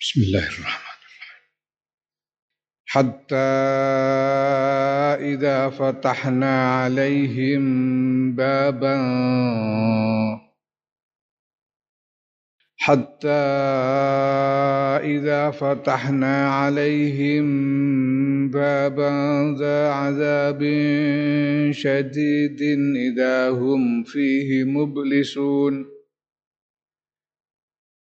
بسم الله الرحمن الرحيم. حتى إذا فتحنا عليهم بابا حتى إذا فتحنا عليهم بابا ذا عذاب شديد إذا هم فيه مبلسون.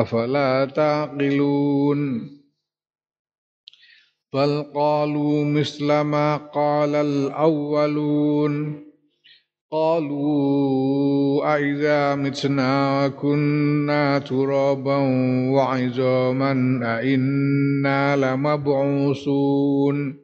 أفلا تعقلون؟ بل قالوا مثل ما قال الأولون. قالوا أئذا متنا وكنا ترابا وعظاما أئنا لمبعوثون.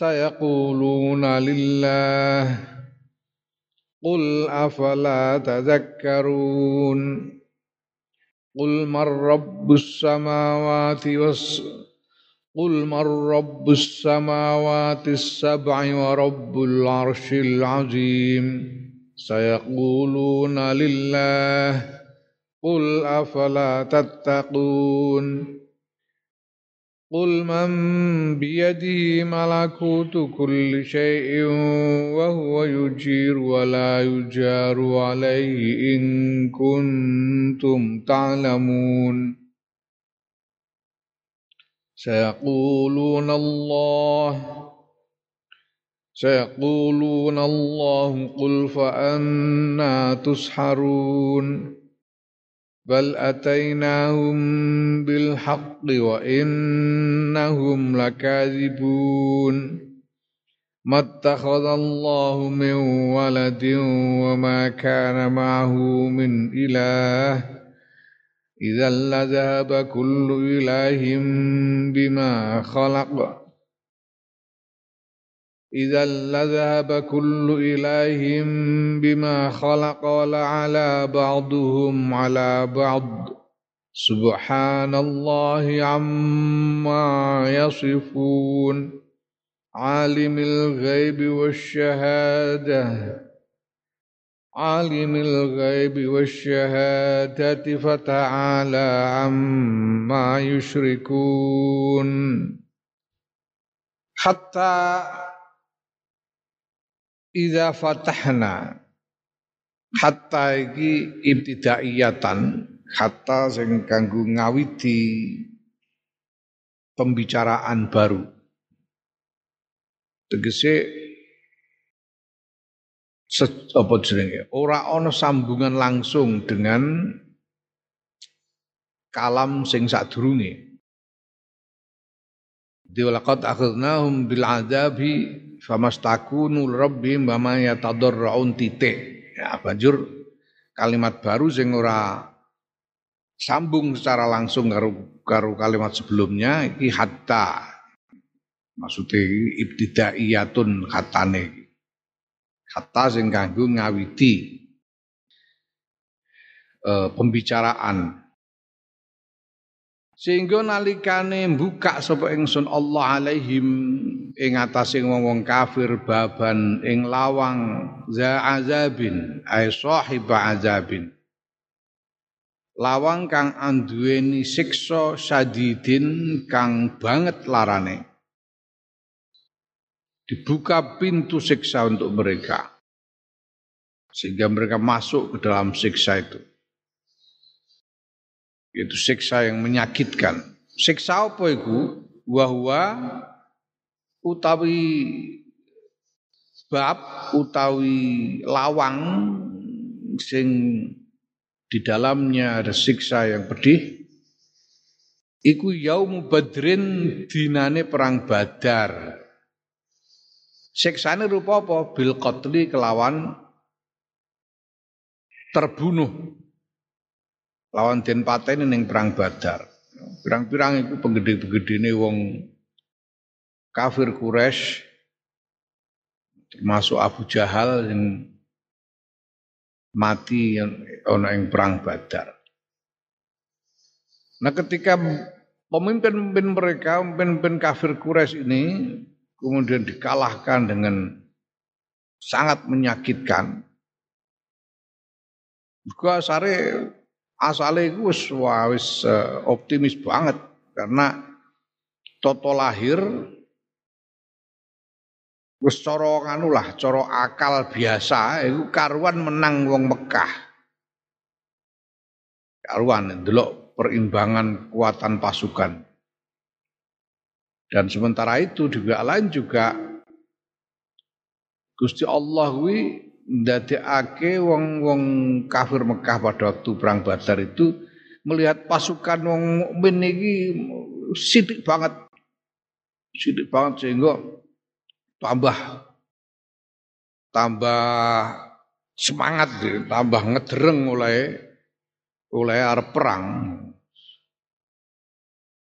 سيقولون لله. قل أفلا تذكرون. قل من رب السماوات والس قل من رب السماوات السبع ورب العرش العظيم. سيقولون لله. قل أفلا تتقون. قل من بيده ملكوت كل شيء وهو يجير ولا يجار عليه إن كنتم تعلمون سيقولون الله سيقولون الله قل فأنا تسحرون بل أتيناهم بالحق وإنهم لكاذبون ما اتخذ الله من ولد وما كان معه من إله إذا لذهب كل إله بما خلق إذا لذهب كل إله بما خلق ولعلى بعضهم على بعض. سبحان الله عما يصفون. عالم الغيب والشهادة. عالم الغيب والشهادة فتعالى عما يشركون. حتى Iza fatahna. Hatta iki ibtidaiyatan hatta sing kanggo ngawiti pembicaraan baru. Tegese apa jenenge? Ora ana sambungan langsung dengan kalam sing sadurunge. Diwalaqad akhadnahum bil adabi famastakunu rabbihim wa ma yatadarraun titik. Ya banjur kalimat baru sing ora sambung secara langsung karo karo kalimat sebelumnya iki hatta. Maksudnya ibtidaiyatun khatane. Hatta sing kanggo ngawiti e, pembicaraan sehingga nalikane buka sapa ingsun Allah alaihim ing atase wong-wong kafir baban ing lawang za azabin ay sahib azabin. Lawang kang anduweni siksa sadidin kang banget larane. Dibuka pintu siksa untuk mereka. Sehingga mereka masuk ke dalam siksa itu itu siksa yang menyakitkan. Siksa apa itu? Wahwa utawi bab utawi lawang sing di dalamnya ada siksa yang pedih iku yaum badrin dinane perang badar siksane rupa apa bil kelawan terbunuh lawan den pateni ning perang badar pirang-pirang iku penggede-penggedene wong kafir Quraisy termasuk Abu Jahal yang mati yang ono yang perang Badar. Nah ketika pemimpin-pemimpin mereka, pemimpin kafir Quraisy ini kemudian dikalahkan dengan sangat menyakitkan. Juga sare asale iku wis wis uh, optimis banget karena toto lahir Wis cara anu lah, cara akal biasa iku karuan menang wong Mekah. Karuan ndelok perimbangan kekuatan pasukan. Dan sementara itu juga lain juga Gusti Allah kuwi ndadekake wong-wong kafir Mekah pada waktu perang Badar itu melihat pasukan wong mukmin iki sidik banget. Sidik banget sehingga tambah tambah semangat tambah ngedereng oleh oleh arep perang.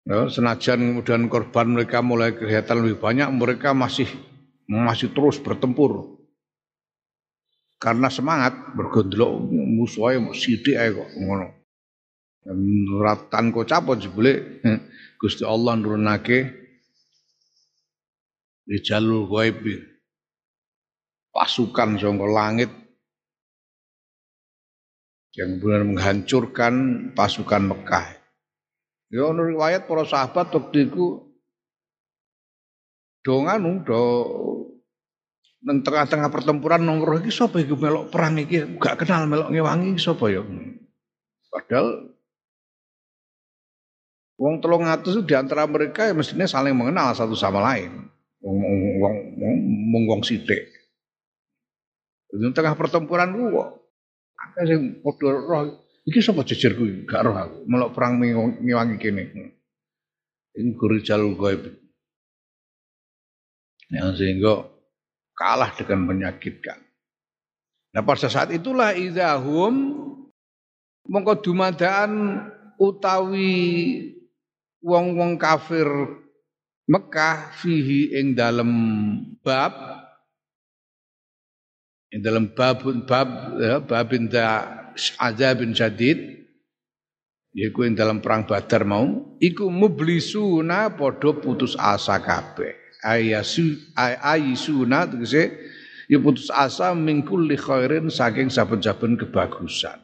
Ya, senajan kemudian korban mereka mulai kelihatan lebih banyak, mereka masih masih terus bertempur. Karena semangat bergondolok musuhnya sithik ae kok ngono. Ratan capot jebule. Gusti Allah nurunake. Di jalur gaib pasukan sangka langit. Yang benar menghancurkan pasukan Mekah. Ya ono riwayat para sahabat waktu itu. Do nganu do nang tengah-tengah pertempuran nongkrong iki sapa iki melok perang iki gak kenal melok ngewangi sapa ya. Padahal wong telung atus itu di antara mereka ya mestinya saling mengenal satu sama lain wong wong wong wong sithik. Di tengah pertempuran ku kok akeh sing padha roh iki sapa jejerku gak roh aku melok perang ngewangi kene. Ini jalur gaib. Yang sehingga kalah dengan menyakitkan. Nah pada saat itulah idahum mongko dumadaan utawi wong-wong kafir Mekah fihi ing dalam bab ing dalam bab bab ya, babin da azabin syadid yaiku ing dalam perang Badar mau iku mublisuna padha putus asa kabeh ayasu ayisuna tegese ya putus asa mingkul li khairin saking saben-saben kebagusan.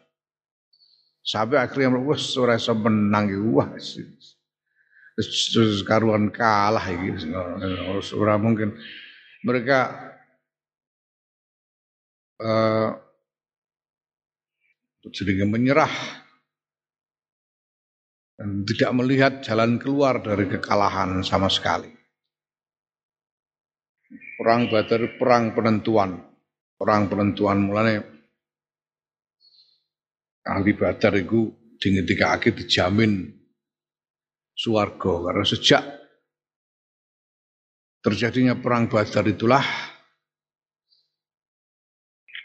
Sampai akhirnya wis ora iso menang wah terus karuan kalah iki ora mungkin. Mereka uh, sedikit menyerah. Dan tidak melihat jalan keluar dari kekalahan sama sekali. Perang Badar perang penentuan, perang penentuan mulane ahli Badar itu tiga akhir dijamin suwargo karena sejak terjadinya perang Badar itulah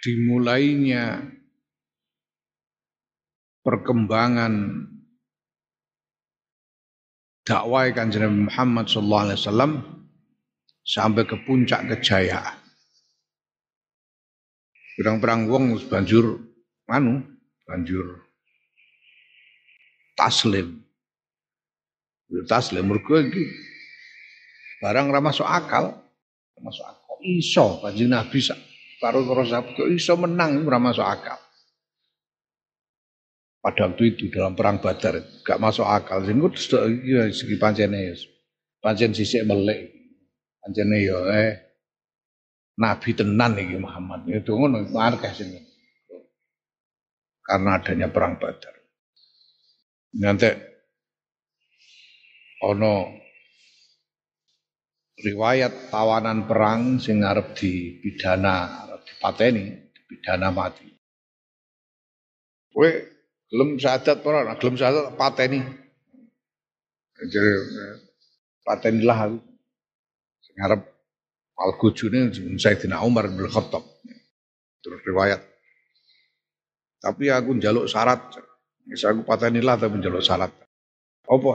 dimulainya perkembangan dakwah kanjeng Muhammad sallallahu alaihi wasallam sampai ke puncak kejayaan. Perang-perang wong banjur anu banjur taslim. Taslim mergo iki barang ra masuk akal masuk akal. Iso? Kanjeng Nabi karo para sahabat iso menang ora masuk akal. Pada waktu itu dalam perang Badar gak masuk akal. Sing iya segi pancene pancen sisik melek pancene yo eh nabi tenan iki Muhammad itu ngono akeh sing karena adanya perang Badar nanti ono riwayat tawanan perang sing arep dipidana, arep dipateni, dipidana mati. Kowe gelem syahadat ora? Gelem syahadat pateni. Jadi patenilah aku. Sing arep al-gujune Sayyidina Umar bin Khattab. Terus riwayat. Tapi aku njaluk syarat. Bisa aku patenilah tapi njaluk syarat. Apa?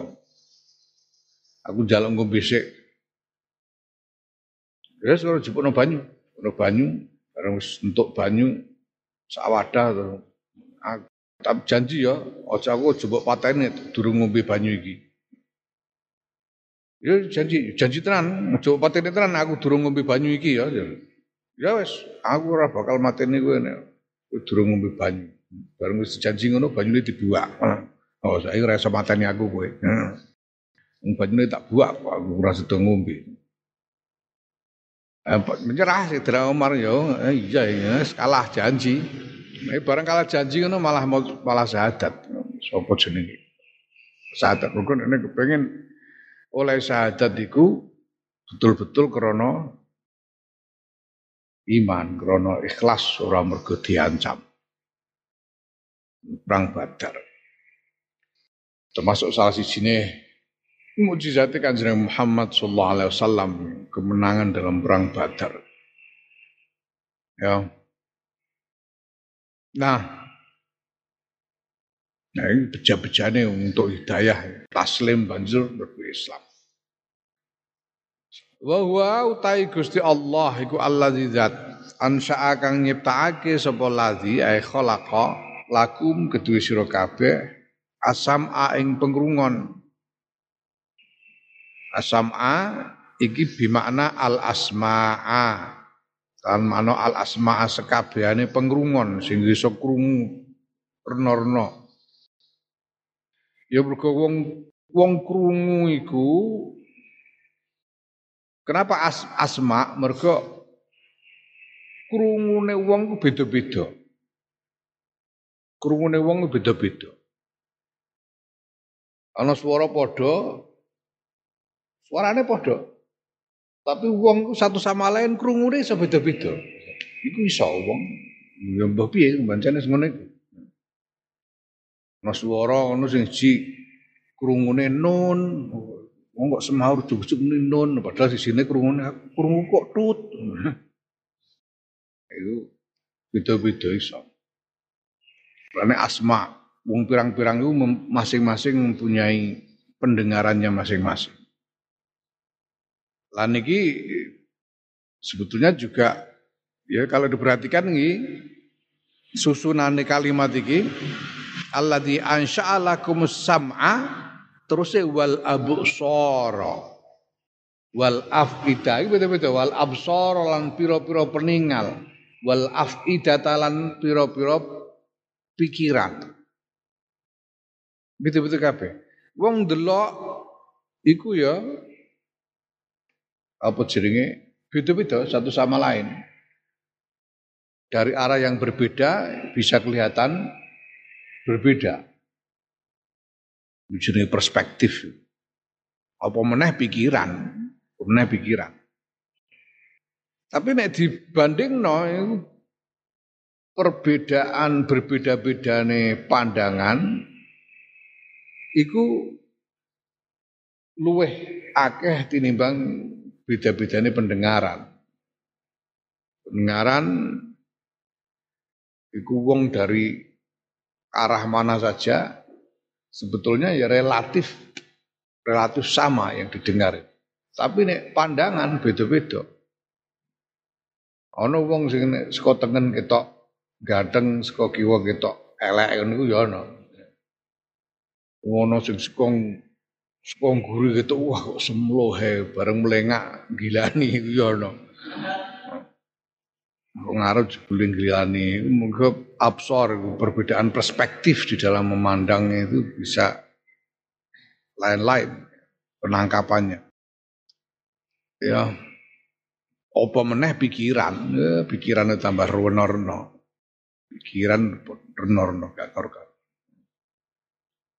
Aku njaluk ngombe sik. Terus kalau jepuk banyu, no banyu, bareng untuk banyu sawadah terus tapi janji ya, aja aku coba pateni durung ngombe banyu iki. Ya janji, janji tenan, coba pateni tenan aku durung ngombe banyu iki ya. Ya wes, aku ora bakal mateni kowe nek durung ngombe banyu. Bareng wis janji ngono banyune dibuak. Oh, saya ora iso mateni aku kowe. Wong banyune tak buak aku ora sedo ngombe. Eh, menyerah sih Umar yo, eh, iya iya, kalah janji. Eh, barang kalah janji ngono malah malah syahadat. Sopo jenenge? Syahadat rukun ini kepengen oleh syahadat iku betul-betul krono iman, krono ikhlas ora mergo diancam. Perang Badar. Termasuk salah sijine mujizatnya kanjeng Muhammad sallallahu alaihi wasallam kemenangan dalam perang Badar. Ya, Nah, nah ini beja-bejane untuk hidayah, taslim banjur berku Islam. Wa huwa utai Gusti Allah iku allazi zat ansya'a kang nyiptakake sapa ladzi ay khalaqa lakum kedue sira kabeh asam a ing pengrungon. Asam a iki bimakna al asma'a Kan mano al asma sekabehane pengrungon sing iso krungu rena-rena. Ya mergo wong wong krungu iku Kenapa as, asma? Mergo krungune wong ku beda-beda. Krungune wong ku beda-beda. Ana swara padha, suarane padha. Tapi wong satu sama lain krungune iso beda-beda. Iku iso wong. Ya mbah piye bancane ngono iku. Ana swara ngono sing ji krungune nun. Wong kok semaur jujuk nun padahal di sini krungune krungu kok tut. Itu beda-beda iso. Karena asma, wong pirang-pirang itu masing-masing mempunyai pendengarannya masing-masing. Lan niki sebetulnya juga ya kalau diperhatikan ini susunan kalimat iki alladzi ansha'alakum sam'a terus wal absara wal afida. Beda-beda wal absara lan pira-pira peningal. Wal afida lan pira-pira pikiran. Beda-beda kabeh. Wong delok iku ya apa jenenge? Beda-beda satu sama lain. Dari arah yang berbeda bisa kelihatan berbeda. Jenenge perspektif. Apa meneh pikiran, meneh pikiran. Tapi nek dibanding no, perbedaan berbeda-beda nih pandangan iku luweh akeh tinimbang beda-bedanya pendengaran. Pendengaran iku wong dari arah mana saja sebetulnya ya relatif relatif sama yang didengar. Tapi nek pandangan beda-beda. Ana wong sing nek saka tengen ketok ganteng, saka kiwa ketok elek niku ya ana. Ono sing saka Sepong guru gitu, wah kok semlohe bareng melengak gilani ya ono. Ngarep jebule gilani, mungkin absor perbedaan perspektif di dalam memandang itu bisa lain-lain penangkapannya. Ya, apa meneh pikiran, ya, pikiran tambah reno-reno. Pikiran reno-reno gak karo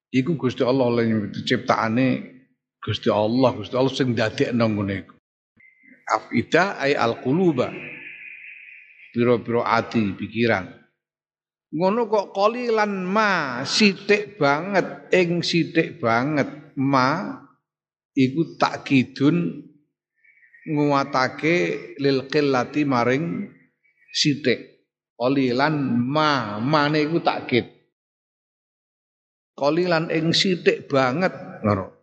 Iku Gusti Allah yang ciptaane Gusti Allah, Gusti Allah sing dadekno ngene iku. Afidah ay. Piro-piro ati pikiran. Ngono kok kolilan ma sithik banget ing sithik banget ma iku takkidun nguatake lil qillati maring sithik. Kolilan ma mane iku takkid. Kolilan ing sithik banget ngono.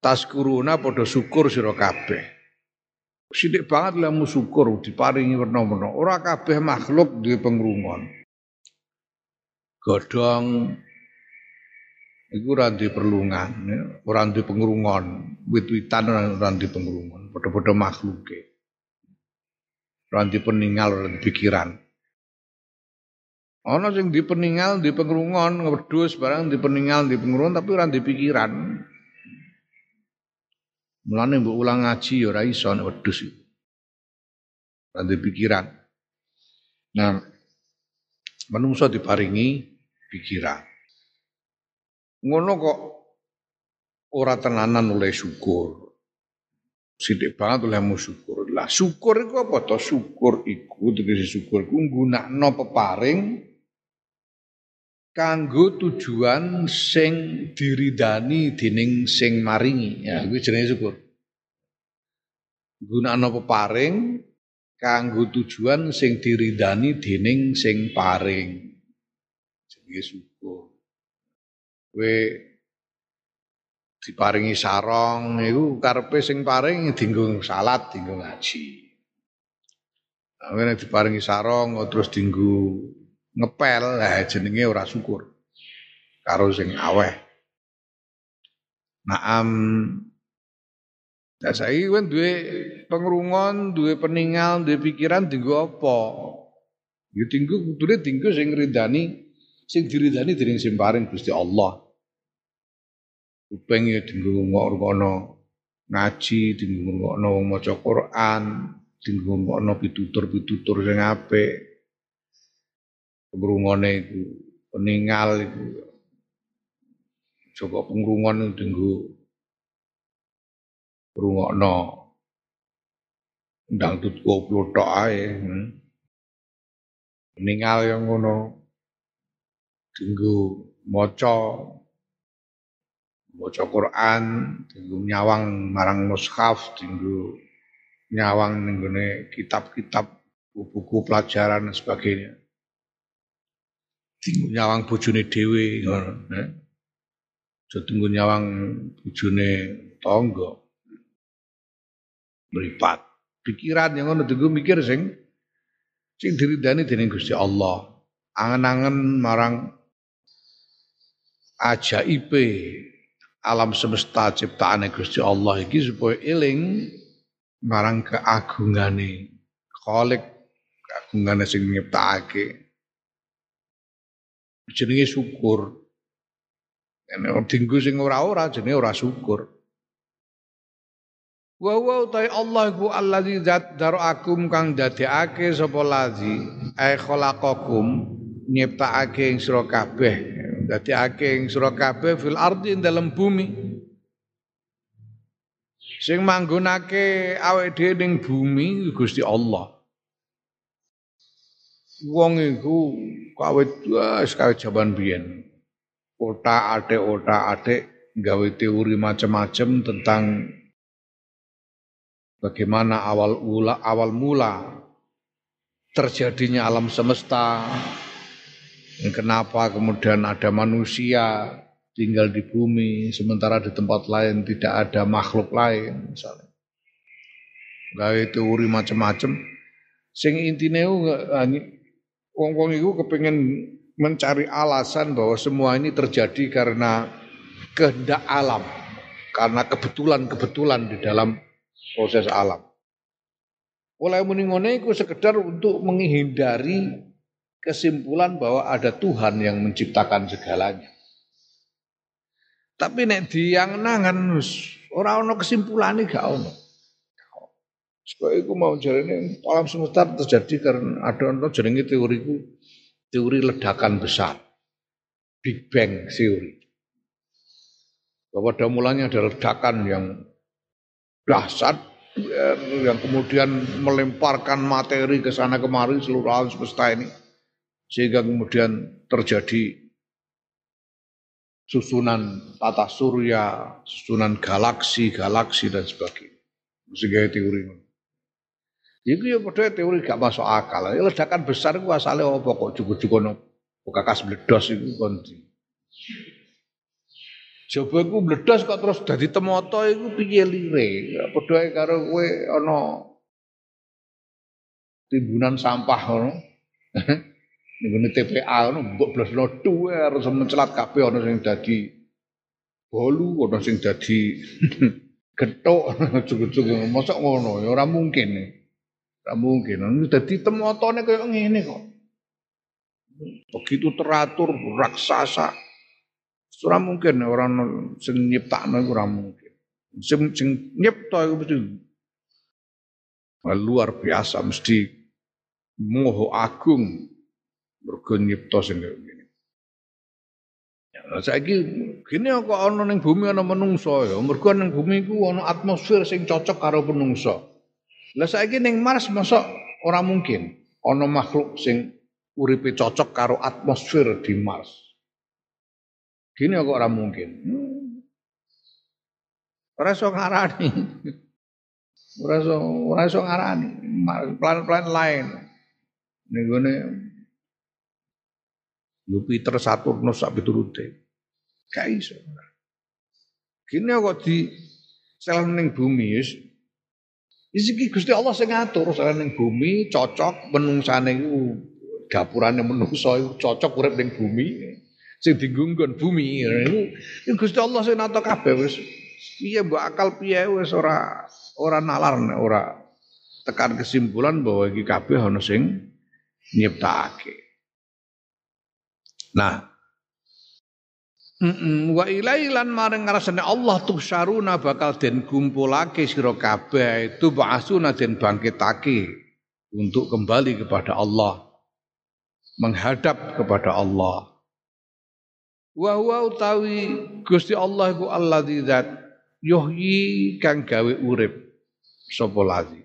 Taskuruna padha syukur sira kabeh. Sithik banget lemu syukur diparingi werna-werna. Ora kabeh makhluk duwe pengrungon godhong iku ora ndek perlungan, ora ndek pengrungon, wit-witan ora ndek pengrungon, padha-padha makhluke. Ora ndek peninggal, ora ndek pikiran. Ana sing di peninggal, di barang di di pengrungon tapi ora ndek pikiran. Mulane mbok ulang ngaji ya ora iso nek wedhus pikiran. Nah, manungsa diparingi pikiran. Ngono kok ora tenanan oleh syukur. Sidik banget oleh mu syukur. Lah syukur iku apa to? Syukur iku tegese syukur iku nggunakno peparing kanggo tujuan sing diridani dening sing maringi. Ya, iku jenenge syukur. Gunakno peparing kanggo tujuan sing diridani dening sing paring jenenge syukur. Kowe diparingi sarong iku karepe sing paring dienggo salat, dienggo ngaji. Nah, diparingi sarong terus dienggo ngepel, lah jenenge ora syukur. Karo sing aweh. Naam Nah saya kan duwe pengrungon, duwe peninggal, duwe pikiran tinggu apa? Ya tinggu kudune tinggu sing ridani sing diridani dening sing Gusti Allah. Kuping ya dinggo ngono ngaji, dinggo ngono wong maca Quran, dinggo ngono pitutur-pitutur sing apik. Pengrungone iku peninggal iku Coba pengrungon dinggo rungokno ndang tut koplo tok ae. Hmm. Yang ngono dinggo maca maca Quran, dinggo nyawang marang mushaf, dinggo nyawang ning kitab-kitab buku pelajaran dan sebagainya. Dinggo nyawang bojone dhewe ngono. Aja nyawang bojone tangga. Meripat. Pikiran yang ngono dinggo mikir sing sing diridani dening Gusti Allah. Angen-angen marang ajaibe alam semesta ciptaane Gusti Allah iki supaya eling marang keagungane Khalik keagungane sing nyiptakake jenenge syukur Nek dinggo sing ora-ora jenenge ora syukur. Wa wa ta Allah iku allazi zat darakum kang dadekake sapa lazi ai khalaqakum nyiptakake ing sira kabeh Dadi akeh sira kabeh fil ardi dalam bumi. Sing manggonake awake dhewe ning bumi Gusti Allah. Wong iku kawit wis kawit jaman biyen. Otak atik otak atik gawe teori macam-macam tentang bagaimana awal mula awal mula terjadinya alam semesta, Kenapa kemudian ada manusia tinggal di bumi sementara di tempat lain tidak ada makhluk lain misalnya. Gawe teori macam-macam. Sing intine wong-wong itu kepengen mencari alasan bahwa semua ini terjadi karena kehendak alam, karena kebetulan-kebetulan di dalam proses alam. Oleh muni itu sekedar untuk menghindari kesimpulan bahwa ada Tuhan yang menciptakan segalanya. Tapi nek yang nangan orang ono kesimpulan gak ono. Supaya itu mau ini alam semesta terjadi karena ada ono jenenge teoriku teori ledakan besar. Big Bang Theory. Bahwa pada mulanya ada ledakan yang dahsyat yang kemudian melemparkan materi ke sana kemari seluruh alam semesta ini sehingga kemudian terjadi susunan tata surya, susunan galaksi, galaksi dan sebagainya. Sehingga teori Iku ya padha teori gak masuk akal. Ya ledakan besar ku asale apa kok cukup-cukup no kakas bledos iku kon. Coba iku bledos kok terus dadi temoto iku piye lire. Padha karo kowe ana timbunan sampah ngono. Ning TPA ngono mbok blesno tuwe harus mencelat kabeh ana sing dadi bolu, ana sing dadi getuk, cukup-cukup mosok ngono ya ora mungkin. Nih. Tak mungkin. Jadi temotone kayak ngene kok. Begitu teratur raksasa. Ora mungkin orang sing nyiptakno iku ora mungkin. Sing sing nyipta iku mesti luar biasa mesti moho agung mergo nyipta sing kaya ngene. Ya, saiki gini kok ana ning bumi ana menungso ya. Mergo ning bumi ku ana atmosfer sing cocok karo menungso. Lah saiki ning Mars mosok ora mungkin ana makhluk sing uripe cocok karo atmosfer di Mars. Gini kok ora mungkin. Hmm. Ora iso ngarani. Ora iso ora iso ngarani planet-planet lain. Ning gone Jupiter, Saturnus sak piturute. Gak iso. Gini kok di sel ning bumi Iki Gusti Allah sing ngatur soal ning bumi cocok menungsane iku dapurane menungso iku cocok urip ning bumi. Sing digunggon bumi iku Gusti Allah sing nata kabeh wis piye mbok akal piye wis ora ora nalar ora tekan kesimpulan bahwa iki kabeh ana sing nyiptakake. Nah, Mm wa ilailan maring ngrasane Allah tuhsyaruna bakal den kumpulake sira kabeh itu ba'asuna den bangkitake untuk kembali kepada Allah menghadap kepada Allah. Wa huwa utawi Gusti Allah iku alladzi zat yuhyi kang gawe urip. Sapa lagi?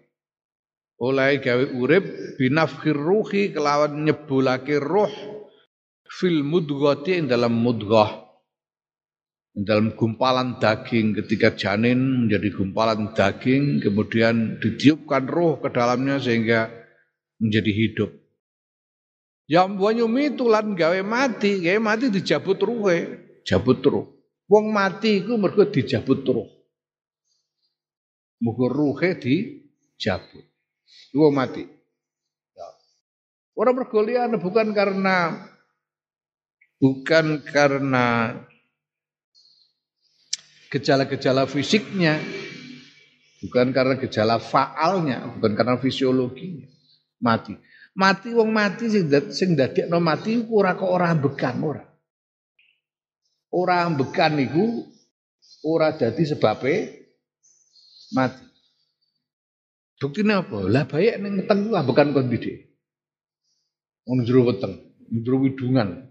Oleh gawe urip binafkhir ruhi kelawan nyebulake roh fil mudghati dalam mudghah dalam gumpalan daging ketika janin menjadi gumpalan daging kemudian ditiupkan roh ke dalamnya sehingga menjadi hidup. Yang wanyumi tulan gawe mati, gawe mati dijabut ruhe, jabut roh. Wong mati iku mergo dijabut roh. Muga ruhe dijabut. Wong mati. Ya. Orang bergolian bukan karena bukan karena gejala-gejala fisiknya, bukan karena gejala faalnya, bukan karena fisiologinya. Mati. Mati wong mati sing sing dadekno mati ora kok ora bekan ora. Ora bekan niku ora dadi sebabe mati. Bukti apa? Lah bayek ning weteng ku bekan kon dithik. Wong jero weteng, jero widungan.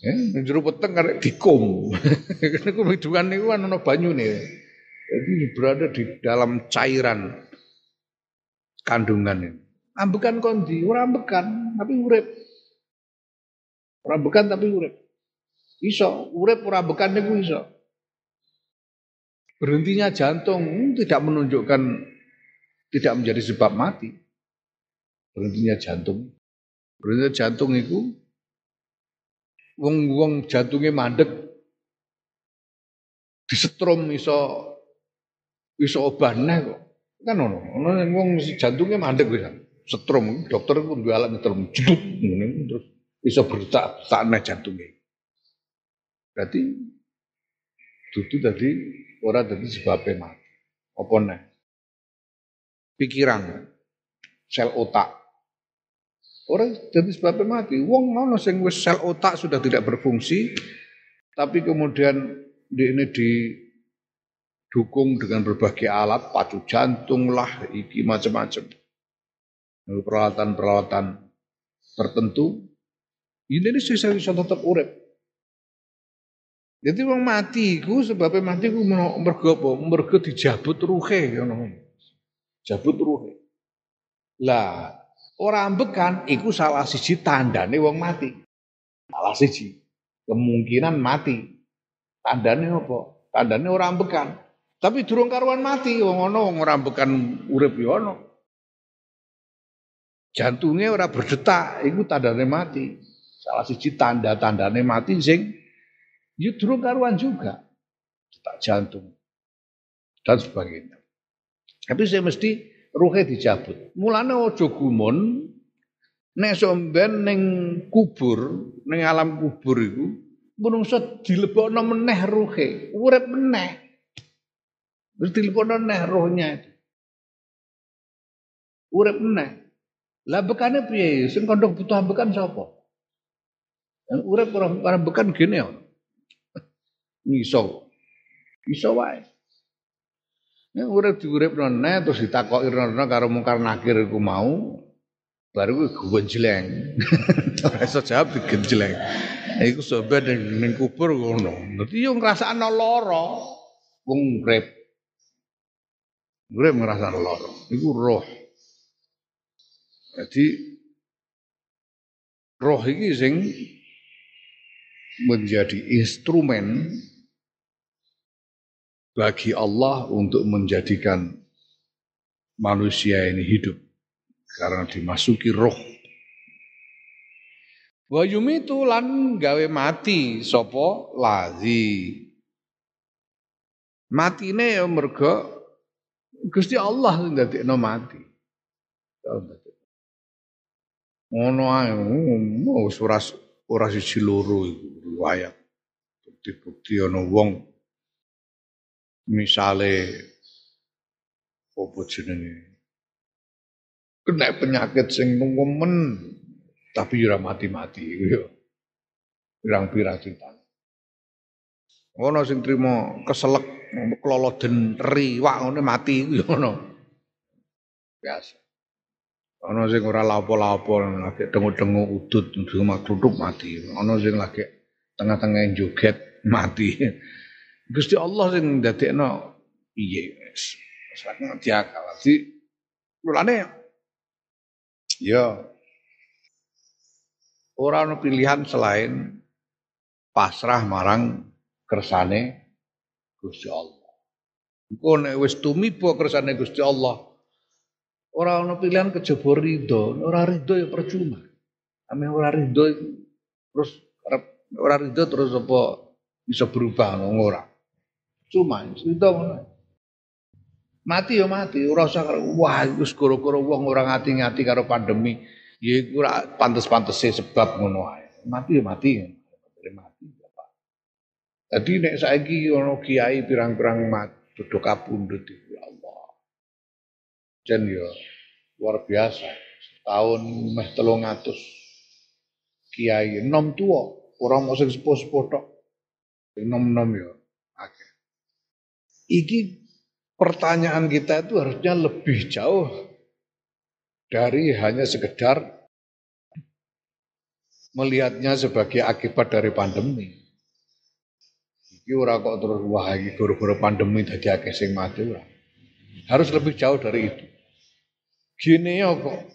Ya, jero peteng karek dikum. Karena kewidungan niku ana banyune. Jadi berada di dalam cairan kandungan ini. Ambekan kondi, ora ambekan tapi urip. Ora ambekan tapi urip. Iso, urip ora ambekan niku iso. Berhentinya jantung tidak menunjukkan tidak menjadi sebab mati. Berhentinya jantung. Berhentinya jantung itu wong-wong jantungnya mandek disetrum iso iso obahne kok. Kan ono, ono wong jantungnya mandek bisa. Setrum, dokter pun dua alat setrum, jedut terus iso bertak tak jantungnya. Berarti itu tadi orang tadi sebabnya mati. Apa nih? Pikiran, sel otak, Orang jadi sebabnya mati. Wong ngono sing wis sel otak sudah tidak berfungsi, tapi kemudian di ini didukung dengan berbagai alat, pacu jantung lah, iki macam-macam. Peralatan-peralatan tertentu. Ini ini sisa bisa tetap urep. Jadi wong mati ku sebabnya mati ku mergo apa? Mergo dijabut ruhe ngono. Jabut ruhe. Lah, orang ambekan iku salah siji tandane wong mati. Salah siji. Kemungkinan mati. Tandane apa? Tandane orang ambekan. Tapi durung karuan mati wong ana wong ora ambekan urip ya ana. Jantungnya ora berdetak, iku tandane mati. Salah siji tanda-tandane mati sing ya durung karuan juga. Detak jantung dan sebagainya. Tapi saya mesti ruhe dicabut. Mulane aja gumun nek somben ning kubur, ning alam kubur iku menungso dilebokno meneh ruhe, urip meneh. Terus dilebokno meneh rohnya. Urip meneh. Lah bekane piye? Sing kondok butuh bekan sapa? Urip ora bekan gene ya. Iso. Iso wae. Ya urip diurip nene terus ditakoki rono karo mungkar nakir iku mau baru ku genjleng. Ora iso jawab digenjleng. Iku sobat ning kubur ngono. Dadi yo ngrasakno lara wong urip. Urip ngrasakno lara. Iku roh. Jadi roh iki sing menjadi instrumen bagi Allah untuk menjadikan manusia ini hidup karena dimasuki roh. Wa yumitu lan gawe mati sapa lazi. Matine ya mergo Gusti Allah sing dadekno mati. Ngono ae, wis ora ora siji loro iku riwayat. Bukti-bukti ana wong misale apa jenenge? Kena penyakit sing nemen tapi ora mati-mati yo pirang-pirang cerita? Ono sing trimo keselek kloloden riwak ngono mati iku yo ono. Biasa. Ono sing ora lapo-lapo lagi dengu-dengu udut cuma tutup mati. Ono sing lagi tengah-tengah joget mati Gusti Allah sing ndadekno piye wis. Diakal. Jadi mulane ya ora ono pilihan selain pasrah marang kersane Gusti Allah. Engko nek wis tumiba kersane Gusti Allah, ora ono pilihan kejaba ridho, ora ridho ya percuma. Ame ora ridho terus ora ridho terus apa bisa berubah ora. Cuma ngono. Mati ya mati, ora usah wah iku gara-gara wong ora ngati-ngati karo pandemi. Ya iku ora pantes-pantese sebab ngono. Mati ya mati. Mati. Jadi nek saiki ono kiai pirang-pirang mati duduk kapundhut ya Allah. Jen ya luar biasa. Setahun meh 300 kiai enom tua, orang mau sing sepuh-sepuh tok. Enom-enom ya akeh. Iki pertanyaan kita itu harusnya lebih jauh dari hanya sekedar melihatnya sebagai akibat dari pandemi. Iki ora kok terus wah iki gara-gara pandemi dadi akeh sing mati ora. Harus lebih jauh dari itu. Gini ya kok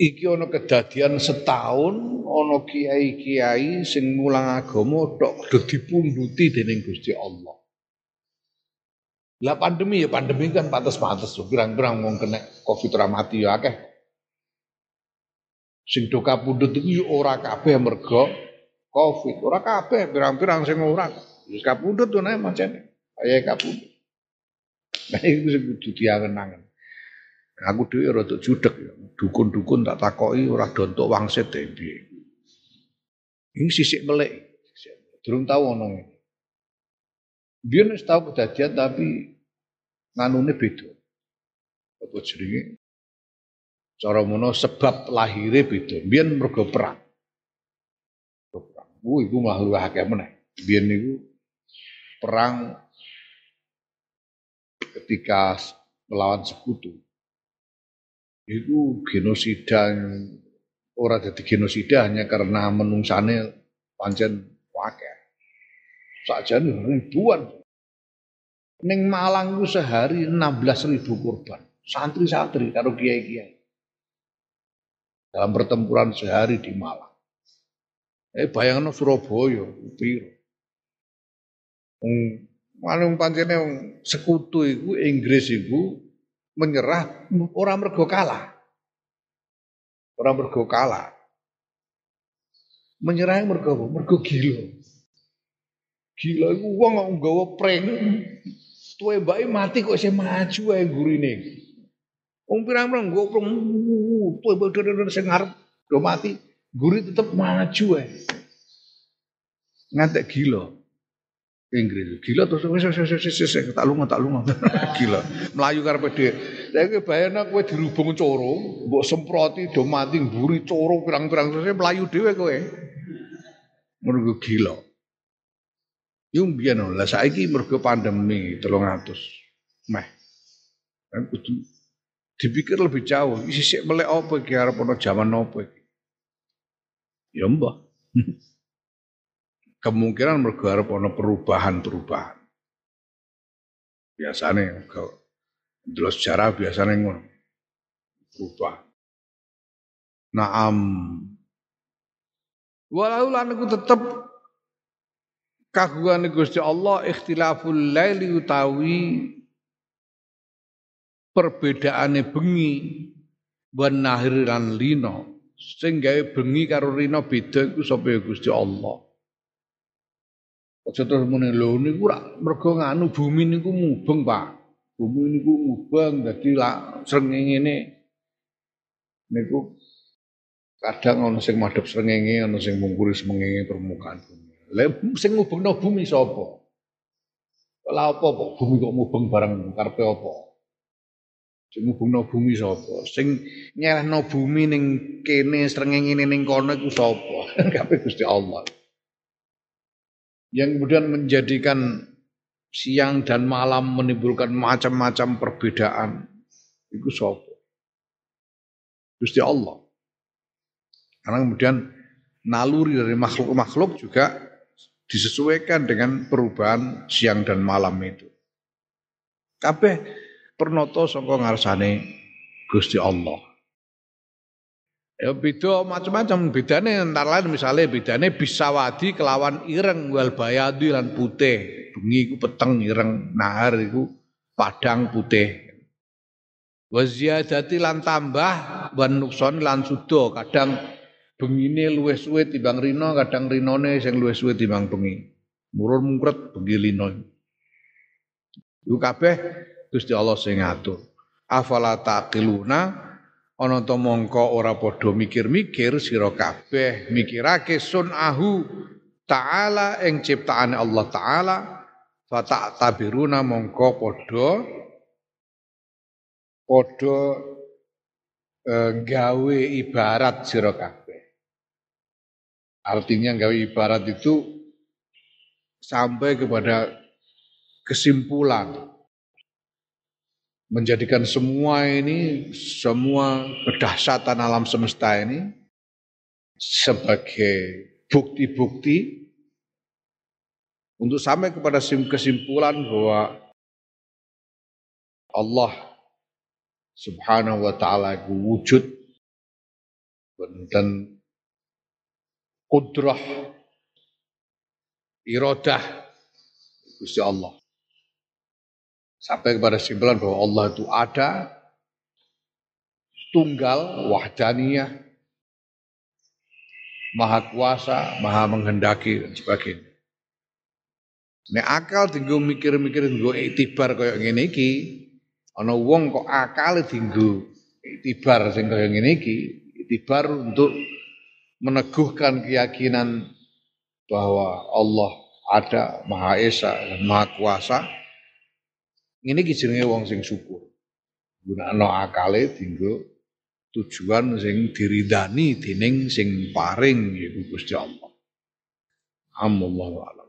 iki ana kedadian setahun ana kiai-kiai sing mulang agama tok dipunduti dening Gusti Allah. Lah pandemi ya pandemi kan pantas-pantas. Pirang-pirang mau kena covid ora mati ya akeh. Sing do kapundhut iku ya ora kabeh mergo covid. Ora kabeh pirang-pirang sing ora. Wis kapundhut to nek macane. Kaya kapundhut. Nah itu sing kudu diangen-angen. Aku dhewe rada judek ya. Dukun-dukun tak takoki ora dontok wangsit e piye. Ini sisik melek. Durung tau ono ngene. Biar wis tahu kejadian tapi nganune beda. Apa jenenge? Cara mono sebab lahirnya beda. Biar mergo perang. Perang. Oh, iku malah luwih akeh meneh. Biar niku perang ketika melawan sekutu. Itu genosida ora jadi genosida hanya karena menungsane pancen wakil. Sakjane ribuan. Ning Malang ku sehari 16 ribu korban. santri-santri karo kiai-kiai. Dalam pertempuran sehari di Malang. Eh bayangno Surabaya piro. Wong manung sekutu iku Inggris iku menyerah orang mergo kalah. Orang mergo kalah. Menyerah mergo mergo gila. Gila iku wong kok pring. Tuwe mbake mati kok isih maju ae gurine. Wong pirang-pirang nggawa pring tuwe mbake sing ngarep do mati, guri tetep maju ae. Ngantek gila. Inggris. Gila terus wis wis wis tak lunga tak lunga. Gila. Melayu karepe dhewe. Saiki bayangno kowe dirubung coro, mbok semproti do mati mburi coro pirang-pirang terus melayu dhewe kowe. Mergo gila. Yung biyen lah saiki mergo pandemi 300. Meh. Kan kudu dipikir lebih jauh. Sisik melek apa iki arep ana jaman apa iki. Ya mbah. kemungkinan mergo arep ana perubahan-perubahan. Biasane kalau sejarah biasanya ngono. Berubah. Naam. Walau lan iku tetep kagungan Gusti Allah ikhtilaful laili utawi perbedaane bengi wan nahir lan lino sing gawe bengi karo rino beda iku sapa ya Gusti Allah. Aja muni lho niku rak mergo nganu bumi niku mubeng, Pak. Bumi niku mubeng dadi lak srengenge ngene niku kadang ana sing madhep srengenge, ana sing mungkuri semengenge permukaan bumi. Lah sing ngubengno bumi sapa? Lah apa kok bumi kok mubeng bareng karepe apa? Sing ngubengno bumi sapa? Sing nyelehno bumi ning kene srengenge ning kono iku sapa? Kabeh Gusti Allah yang kemudian menjadikan siang dan malam menimbulkan macam-macam perbedaan itu sopo Gusti Allah karena kemudian naluri dari makhluk-makhluk juga disesuaikan dengan perubahan siang dan malam itu kabeh pernoto saka ngarsane Gusti Allah Ya beda macam-macam bedane antara lain misalnya bedane bisawadi kelawan ireng wal bayadi lan putih. Bengi iku peteng ireng, nahar iku padang putih. Wa ziyadati lan tambah wan nukson lan sudo kadang bengine luwih suwe timbang rino, kadang rinone sing luwih suwe timbang bengi. Murun mungkret bengi lino. Iku kabeh Gusti Allah sing ngatur. Afala taqiluna ana to mongko ora padha mikir-mikir sira kabeh mikirake sunahu taala ing ciptaane Allah taala fa tabiruna mongko padha padha eh, gawe ibarat sira kabeh artinya gawe ibarat itu sampai kepada kesimpulan. Menjadikan semua ini, semua kedahsyatan alam semesta ini sebagai bukti-bukti untuk sampai kepada kesimpulan bahwa Allah Subhanahu wa taala wujud dan kudrah iradah. Gusti Allah. Sampai kepada kesimpulan bahwa Allah itu ada, tunggal, wahdaniyah, maha kuasa, maha menghendaki dan sebagainya. Nek akal tinggal mikir-mikir tinggal itibar kaya ngene iki, ana wong kok akal tinggal itibar sing kaya ngene iki, itibar untuk meneguhkan keyakinan bahwa Allah ada, Maha Esa dan Maha Kuasa, ini jenenge wong sing syukur. Gunakno akale dienggo tujuan sing diridani dening sing paring yaiku Gusti Allah. Allahu a'lam.